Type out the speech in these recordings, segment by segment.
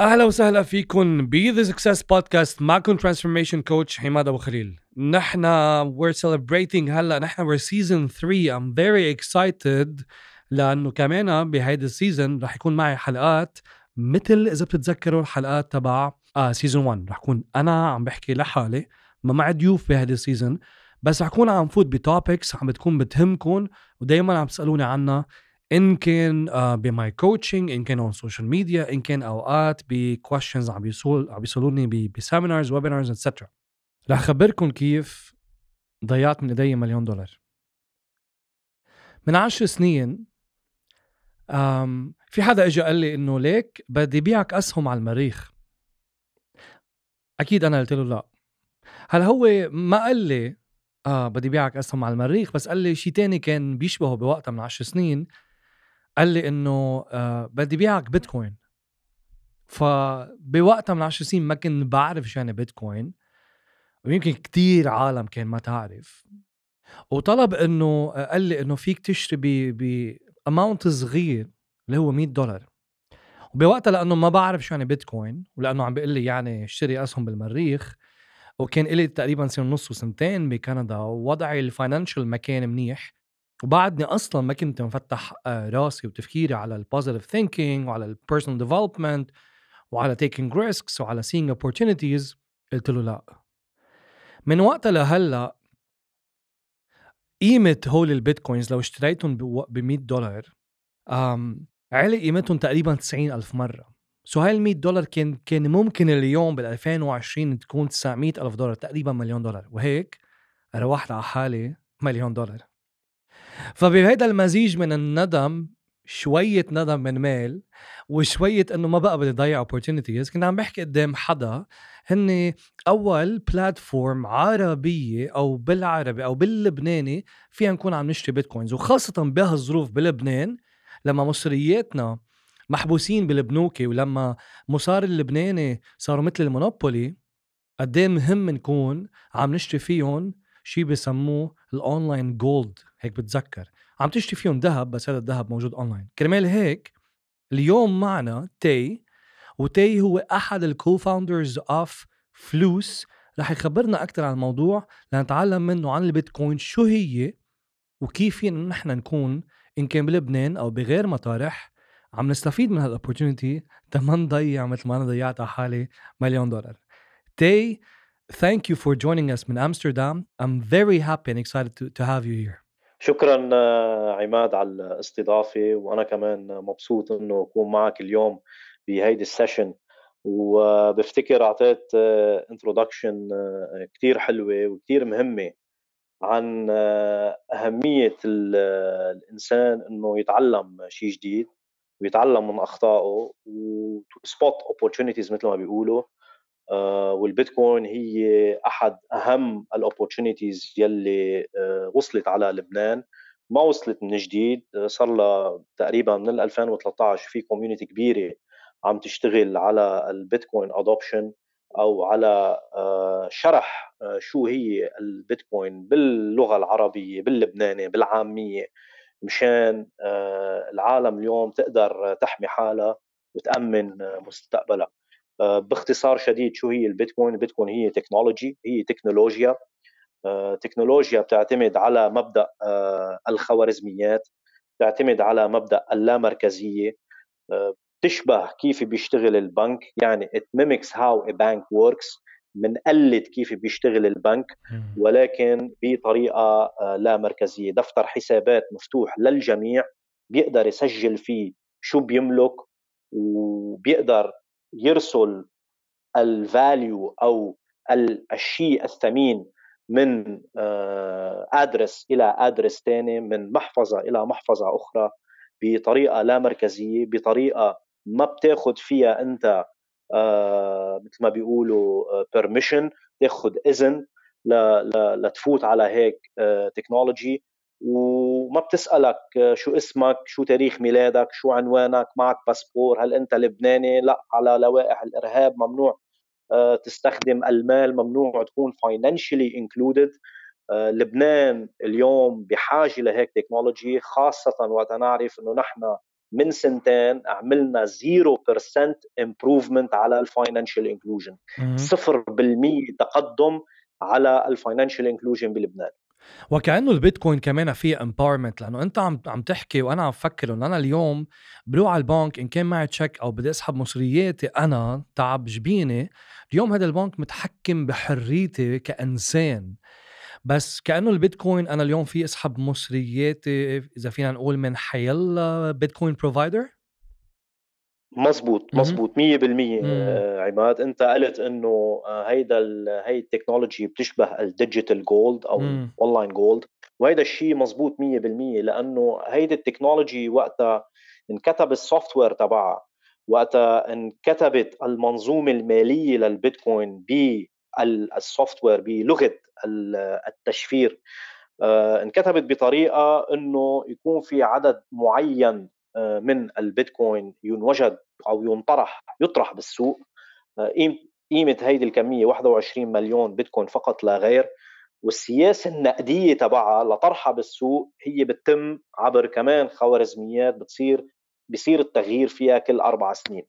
أهلا وسهلا فيكم ب The Success Podcast معكم transformation coach حماد أبو خليل. نحن we're celebrating هلا نحن we're season 3 I'm very excited لأنه كمان بهيدي ال season رح يكون معي حلقات مثل إذا بتتذكروا الحلقات تبع season 1 رح كون أنا عم بحكي لحالي ما معي ضيوف بهيدي ال season بس رح كون عم فوت ب topics عم بتكون بتهمكم ودائما عم تسألوني عنها. إن كان uh, ب my coaching إن كان on social media إن كان أوقات ب questions عم بيسول عم بيسالوني ب seminars webinars et cetera رح خبركم كيف ضيعت من إيدي مليون دولار. من عشر سنين um, في حدا اجى قال لي إنه ليك بدي بيعك أسهم على المريخ. أكيد أنا قلت له لا. هلأ هو ما قال لي آه بدي بيعك أسهم على المريخ بس قال لي شيء تاني كان بيشبهه بوقتها من عشر سنين. قال لي إنه آه بدي بيعك بيتكوين. فبوقتها من عشر سنين ما كنت بعرف شو يعني بيتكوين. ويمكن كتير عالم كان ما تعرف. وطلب إنه آه، قال لي إنه فيك تشتري ب اماونت صغير اللي هو 100 دولار. وبوقتها لأنه ما بعرف شو يعني بيتكوين ولأنه عم بيقول لي يعني اشتري أسهم بالمريخ. وكان لي تقريبا سنة ونص وسنتين بكندا. ووضعي ال financial ما كان منيح. وبعدني أصلا ما كنت مفتح آه، راسي وتفكيري على ال positive thinking وعلى ال personal development وعلى taking risks وعلى seeing opportunities قلت له لا. من وقتها لهلأ قيمة هول البيتكوينز لو اشتريتهم ب 100 دولار علي قيمتهم تقريبا 90 ألف مرة. so هاي ال 100 دولار كان كان ممكن اليوم بال 2020 تكون 900 ألف دولار تقريبا مليون دولار. وهيك روحت على حالي مليون دولار. فبهيدا المزيج من الندم شوية ندم من مال وشوية إنه ما بقى بدي ضيع opportunities كنت عم بحكي قدام حدا هن أول platform عربية أو بالعربي أو باللبناني فيها نكون عم نشتري بيتكوينز وخاصة بهالظروف بلبنان لما مصرياتنا محبوسين بالبنوكي ولما مصاري اللبناني صاروا مثل ال Monopoly قد مهم نكون عم نشتري فيهم شيء بسموه ال online gold هيك بتذكر. عم تشتري فيهم ذهب بس هذا الذهب موجود اونلاين كرمال هيك اليوم معنا تي وتي هو أحد ال co-founders of فلوس رح يخبرنا أكثر عن الموضوع لنتعلم منه عن البيتكوين شو هي وكيف فينا نحن نكون إن كان بلبنان أو بغير مطارح. عم نستفيد من هال opportunity تما نضيع مثل ما أنا ضيعت على حالي مليون دولار. تي thank you for joining us من امستردام I'm very happy and excited to, to have you here. شكرا عماد على الاستضافة وأنا كمان مبسوط إنه أكون معك اليوم بهيدي ال session. وبفتكر أعطيت introduction كثير حلوة وكثير مهمة عن أهمية الإنسان إنه يتعلم شيء جديد ويتعلم من أخطائه و spot opportunities مثل ما بيقولوا. آه، والبيتكوين هي أحد أهم ال opportunities يلي آه، وصلت على لبنان. ما وصلت من جديد آه، صار لها تقريبا من 2013 في community كبيرة عم تشتغل على البيتكوين adoption أو على شرح شو هي البيتكوين باللغة العربية باللبناني بالعامية مشان العالم اليوم تقدر تحمي حالها وتأمن مستقبلها. آه، باختصار شديد شو هي البيتكوين؟ البيتكوين هي تكنولوجي هي تكنولوجيا. آه، تكنولوجيا بتعتمد على مبدأ آه، الخوارزميات بتعتمد على مبدأ اللامركزية. بتشبه كيف بيشتغل البنك يعني it mimics how a bank works بنقلد كيف بيشتغل البنك ولكن بطريقة لا مركزيه دفتر حسابات مفتوح للجميع بيقدر يسجل فيه شو بيملك وبيقدر يرسل الفاليو أو الشيء الثمين من ادرس آه، إلى ادرس ثاني من محفظة إلى محفظة أخرى بطريقة لا مركزية بطريقة ما بتاخذ فيها أنت آه، مثل ما بيقولوا permission آه، تاخذ إذن لتفوت على هيك technology وما بتسألك شو اسمك شو تاريخ ميلادك شو عنوانك معك باسبور هل أنت لبناني؟ لا على لوائح الإرهاب ممنوع. آه، تستخدم المال ممنوع تكون financially included. آه، لبنان اليوم بحاجة لهيك technology خاصة وقت نعرف إنه نحن من سنتين عملنا 0% improvement على ال financial inclusion 0% تقدم على ال financial inclusion بلبنان. وكأنه البيتكوين كمان فيه empowerment لأنه أنت عم عم تحكي وأنا عم بفكر إنه أنا اليوم بروح على البنك إن كان معي check أو بدي أسحب مصرياتي أنا تعب جبيني اليوم هذا البنك متحكم بحريتي كإنسان. بس كأنه البيتكوين أنا اليوم في أسحب مصرياتي إذا فينا نقول من حيلا Bitcoin provider مزبوط مزبوط 100% آه، عماد انت قلت انه آه، هيدا هي ال technology بتشبه ال digital gold أو online gold وهيدا الشيء مزبوط 100% لأنه هيدي ال technology وقتها انكتب ال software تبعها. وقتها انكتبت المنظومة المالية للبيتكوين بالسوفت وير بلغة التشفير. آه، انكتبت بطريقة إنه يكون في عدد معين من البيتكوين ينوجد. أو ينطرح يطرح بالسوق آه، قيمة هيدي الكمية 21 مليون بيتكوين فقط لا غير والسياسة النقدية تبعها لطرحها بالسوق هي بتتم عبر كمان خوارزميات بتصير بصير التغيير فيها كل أربع سنين.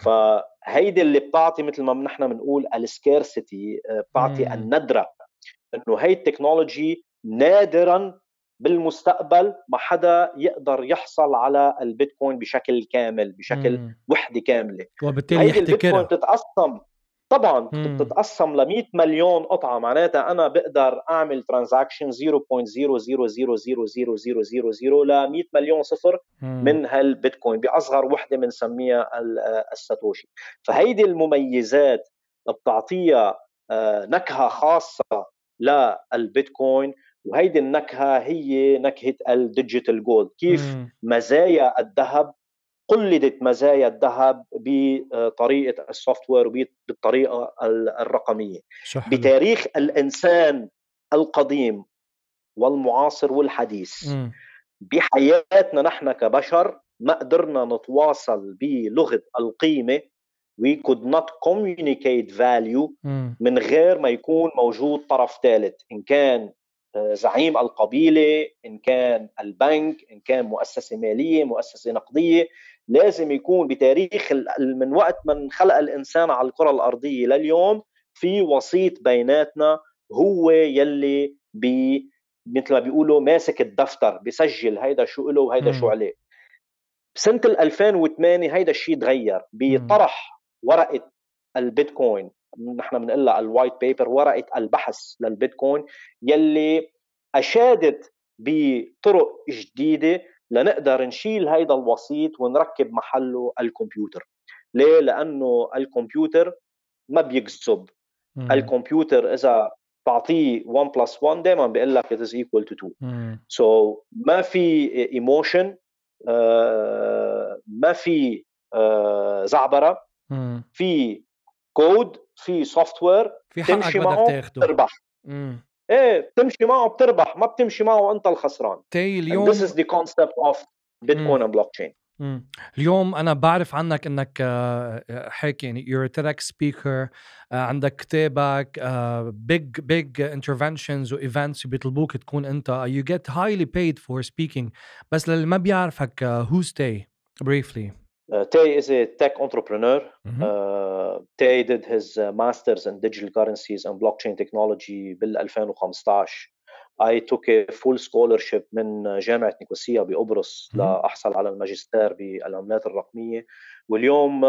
فهيدي اللي بتعطي مثل ما نحن بنقول ال scarcity آه، بتعطي الندرة إنه هي ال technology نادرا بالمستقبل ما حدا يقدر يحصل على البيتكوين بشكل كامل بشكل مم. وحده كاملة وبالتالي يحتكرها البيتكوين بتتقسم طبعا مم. بتتقسم ل 100 مليون قطعة معناتها أنا بقدر أعمل transaction 0.0000000 ل 100 مليون صفر مم. من هالبيتكوين بأصغر وحدة بنسميها الساتوشي فهيدي المميزات بتعطيها آه، نكهة خاصة للبيتكوين وهيدي النكهة هي نكهة ال digital gold كيف. مزايا الذهب قلدت مزايا الذهب بطريقة ال software وبالطريقه الرقمية شحل. بتاريخ الإنسان القديم والمعاصر والحديث م. بحياتنا نحن كبشر ما قدرنا نتواصل بلغة القيمة we could not communicate value م. من غير ما يكون موجود طرف ثالث إن كان زعيم القبيلة إن كان البنك إن كان مؤسسة مالية مؤسسة نقدية لازم يكون بتاريخ من وقت من خلق الإنسان على الكرة الأرضية لليوم في وسيط بيناتنا هو يلي بي مثل ما بيقولوا ماسك الدفتر بسجل هيدا شو له وهيدا شو عليه. بسنه 2008 هيدا الشيء تغير بطرح ورقة البيتكوين نحن بنقول لها ال white paper ورقة البحث للبيتكوين يلي أشادت بطرق جديدة لنقدر نشيل هيدا الوسيط ونركب محله الكمبيوتر. ليه؟ لأنه الكمبيوتر ما بيكذب. الكمبيوتر إذا تعطيه 1 plus 1 دائما بيقول لك it is equal to 2 so so, ما في emotion آه ما في آه زعبرة. في كود في software في حقك تمشي معه تربح إيه بتمشي معه بتربح ما بتمشي معه انت الخسران. تي اليوم And this is the concept of Bitcoin and blockchain. اليوم أنا بعرف عنك إنك آه، حكي يعني you're a TEDx speaker آه، عندك كتابك big big interventions و events بيطلبوك تكون أنت you get highly paid for speaking. بس للي ما بيعرفك who's Tay briefly. Uh, Tay is a tech entrepreneur. Mm-hmm. Uh, Tay did his uh, master's in digital currencies and blockchain technology بال 2015. I took a full scholarship من جامعة نيكوسيا بقبرص mm-hmm. لأحصل على الماجستير بالعملات الرقمية واليوم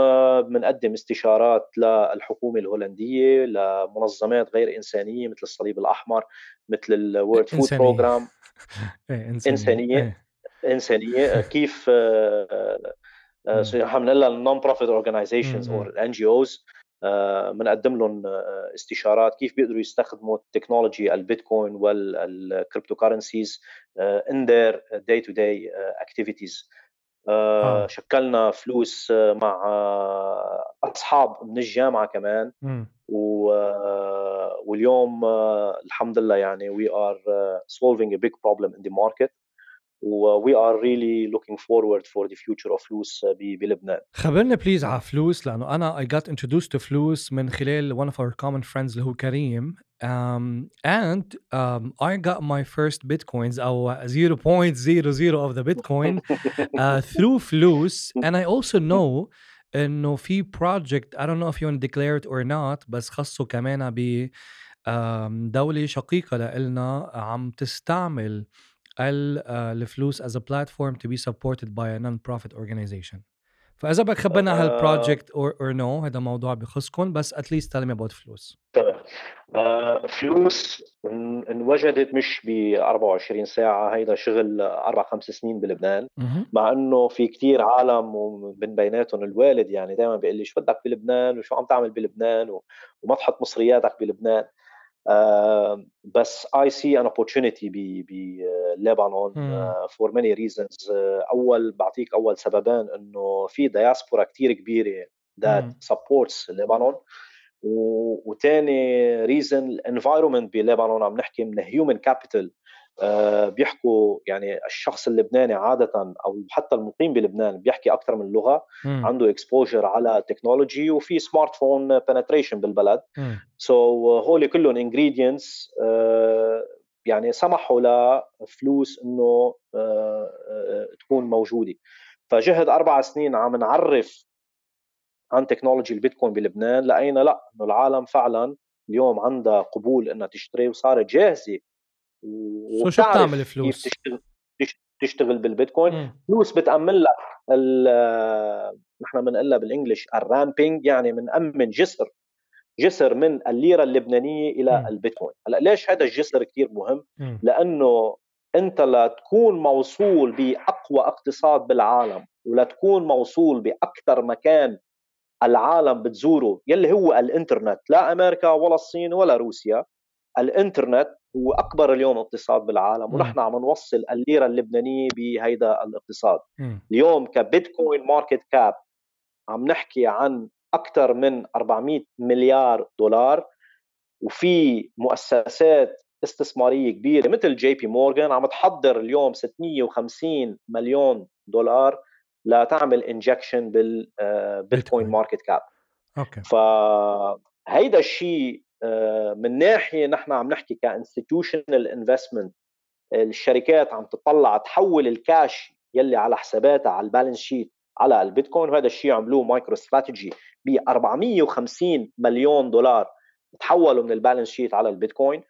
بنقدم استشارات للحكومة الهولندية لمنظمات غير إنسانية مثل الصليب الأحمر مثل ال World Food Program إنسانية, إنسانية. إنسانية كيف بنقول لها ال non-profit organizations أو ال NGOs بنقدم لهم آه، استشارات كيف بيقدروا يستخدموا ال technology البيتكوين وال cryptocurrencies in their day to day activities شكلنا فلوس آه، مع آه، أصحاب من الجامعة كمان. و واليوم الحمد لله يعني we are solving a big problem in the market. we are really looking forward for the future of فلوس بلبنان خبرنا بليز على فلوس لانه انا I got introduced to فلوس من خلال one of our common friends اللي هو كريم um, and um, I got my first bitcoins او 0.00 of the bitcoin uh, through فلوس and I also know انه في project I don't know if you want to declare it or not بس خصه كمان ب دولة شقيقة لإلنا عم تستعمل الفلوس as a platform to be supported by a non-profit organization. فإذا بدك خبرنا على هالبروجكت اور اور نو هذا موضوع بخصكم بس اتليست me about فلوس. تمام. آه، فلوس انوجدت مش ب 24 ساعة هيدا شغل أربع خمس سنين بلبنان. مع إنه في كتير عالم ومن بيناتهم الوالد يعني دائما بيقول لي شو بدك بلبنان وشو عم تعمل بلبنان وما تحط مصرياتك بلبنان. بس I see an opportunity بلبنان for many reasons أول بعطيك أول سببين إنه في دياسبورا كثير كبيرة that supports لبنان. وثاني reason ال environment بلبنان عم نحكي من human capital آه، بيحكوا يعني الشخص اللبناني عادة أو حتى المقيم بلبنان بيحكي أكثر من لغة م. عنده exposure على technology وفي smartphone penetration بالبلد. so, so, هول كلهم ingredients آه، يعني سمحوا لفلوس إنه آه، تكون موجودة. فجهد أربع سنين عم نعرف عن technology البيتكوين بلبنان لقينا لا إنه العالم فعلا اليوم عندها قبول إنها تشتري وصارت جاهزة شو شو بتعمل فلوس؟ تشتغل تشتغل بالبيتكوين فلوس بتأمن لك نحن بنقلها بال English ال ramping يعني بنأمن جسر جسر من الليرة اللبنانية إلى م. البيتكوين هلأ ليش هذا الجسر كثير مهم م. لأنه أنت لتكون موصول بأقوى اقتصاد بالعالم ولتكون موصول بأكثر مكان العالم بتزوره يلي هو الإنترنت لا أمريكا ولا الصين ولا روسيا الإنترنت هو اكبر اليوم اقتصاد بالعالم ونحن عم نوصل الليرة اللبنانية بهيدا الاقتصاد. اليوم كبيتكوين ماركت كاب عم نحكي عن أكثر من 400 مليار دولار وفي مؤسسات استثمارية كبيرة مثل جي بي مورغان عم تحضر اليوم 650 مليون دولار لتعمل injection بالبيتكوين market cap. Okay. فهيدا الشيء آه، من ناحية نحن عم نحكي institutional investment الشركات عم تطلع تحول الكاش يلي على حساباتها على ال balance sheet على البيتكوين وهذا الشيء عملوه مايكرو استراتيجي ب 450 مليون دولار تحولوا من ال balance sheet على البيتكوين.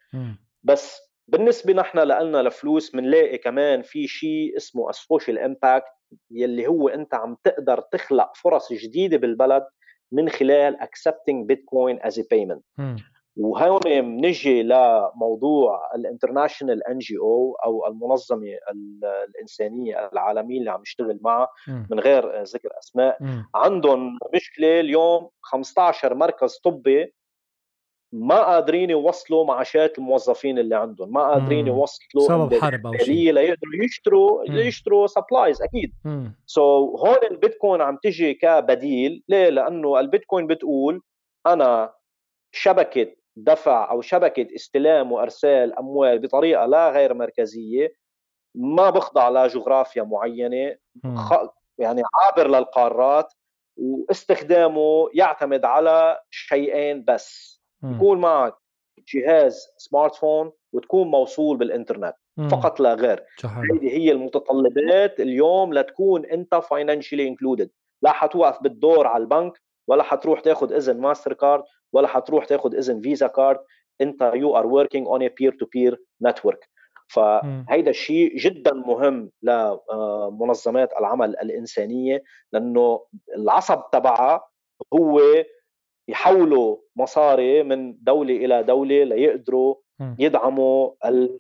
بس بالنسبة نحن لنا لفلوس بنلاقي كمان في شيء اسمه ال social impact يلي هو أنت عم تقدر تخلق فرص جديدة بالبلد من خلال accepting bitcoin as a payment. وهون بنجي لموضوع ال international NGO أو المنظمة الإنسانية العالمية اللي عم نشتغل معها من غير ذكر أسماء. عندهم مشكلة اليوم 15 مركز طبي ما قادرين يوصلوا معاشات الموظفين اللي عندهم ما قادرين يوصلوا سبب حرب أو شيء. ليقدروا يشتروا مم. يشتروا supplies أكيد. so, so, هون البيتكوين عم تجي كبديل ليه؟ لأنه البيتكوين بتقول أنا شبكة دفع أو شبكة استلام وإرسال أموال بطريقة لا غير مركزية ما بخضع لجغرافيا معينة خ... يعني عابر للقارات واستخدامه يعتمد على شيئين بس. يكون معك جهاز smartphone وتكون موصول بالإنترنت فقط لا غير. هذه هي المتطلبات اليوم لتكون أنت financially included لا حتوقف بالدور على البنك ولا حتروح تاخذ إذن ماستر كارد ولا حتروح تاخذ إذن فيزا كارد. أنت you are working on a peer to peer network فهيدا الشيء جدا مهم لمنظمات العمل الإنسانية لأنه العصب تبعها هو يحولوا مصاري من دولة إلى دولة ليقدروا يدعموا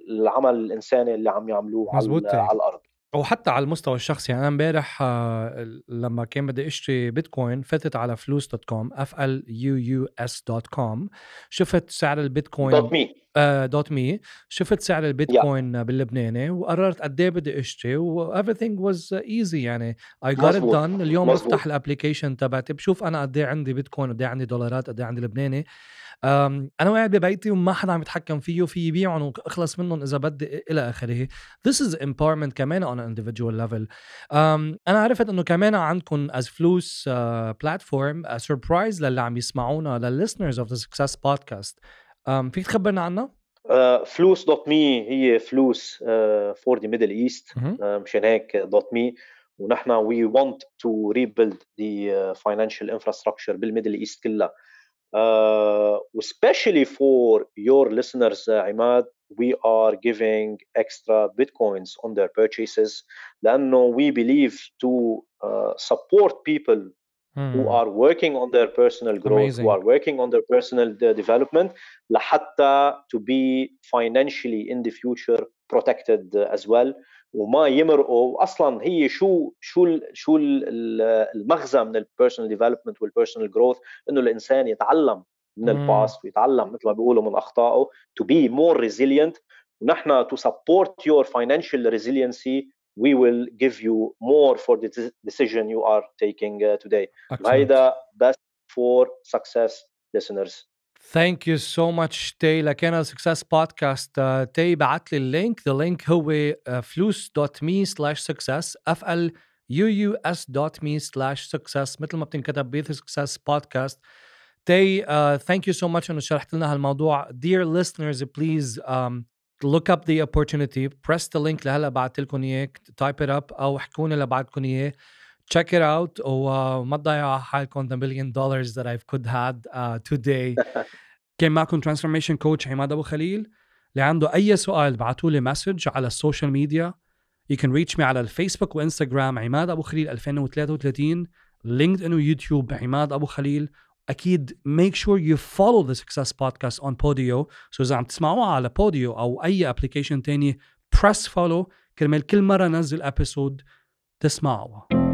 العمل الإنساني اللي عم يعملوه على, على الأرض. وحتى على المستوى الشخصي يعني أنا إمبارح آه، لما كان بدي أشتري بيتكوين فتت على فلوس dot com F L O O S dot com. شفت سعر البيتكوين dot me. dot me. شفت سعر البيتكوين yeah. باللبناني وقررت قد إيه بدي أشتري و everything was easy يعني I got it done. اليوم مزبوط. بفتح ال application تبعتي بشوف أنا قد إيه عندي بيتكوين قد إيه عندي دولارات قد إيه عندي لبناني. أنا قاعد ببيتي وما حدا عم يتحكم فيه في يبيعهم واخلص منهم إذا بدي إلى آخره. This is empowerment كمان on an individual level. أنا عرفت إنه كمان عندكم as فلوس platform surprise للي عم يسمعونا للlisteners of the success podcast. فيك تخبرنا عنها؟ فلوس dot me هي فلوس for the Middle East مشان هيك dot me. ونحن we want to rebuild the financial infrastructure بال Middle East كلها. especially for your listeners, uh, Imad, we are giving extra bitcoins on their purchases. لأنه we believe to uh, support people hmm. who are working on their personal growth, Amazing. who are working on their personal development, لحتى to be financially in the future protected as well. وما يمرقوا أصلا هي شو شو شو المغزى من ال personal development وال personal growth إنه الإنسان يتعلم من ال past ويتعلم مثل ما بيقولوا من أخطائه to be more resilient ونحن تو سبورت يور فاينانشال ريزيلينسي وي ويل جيف يو مور فور ذا ديسيجن يو ار تيكينج توداي هيدا بس فور سكسس listeners. ثانك يو سو ماتش تي لكان سكسس بودكاست تي بعت لي اللينك ذا لينك هو فلوس دوت مي سلاش سكسس اف ال يو يو اس دوت مي سلاش سكسس مثل ما بتنكتب بيث سكسس بودكاست تي thank you so much انه شرحت لنا هالموضوع. Dear listeners please um, look up the opportunity. Press the link اللي هلا بعت لكم إياه. Type it up أو احكوا لي لبعتكم إياه. Check it out. وما تضيعوا حالكم the million dollars that I could had uh, today. كان معكم transformation coach عماد أبو خليل. اللي عنده أي سؤال بعتوا لي message على ال social media you can reach me على الفيسبوك وإنستغرام عماد أبو خليل 2033 LinkedIn ويوتيوب عماد أبو خليل. أكيد make sure you follow the success podcast on Podeo. So إذا عم تسمعوها على Podeo أو أي application تاني press follow. كرمال كل مرة نزل episode تسمعوها.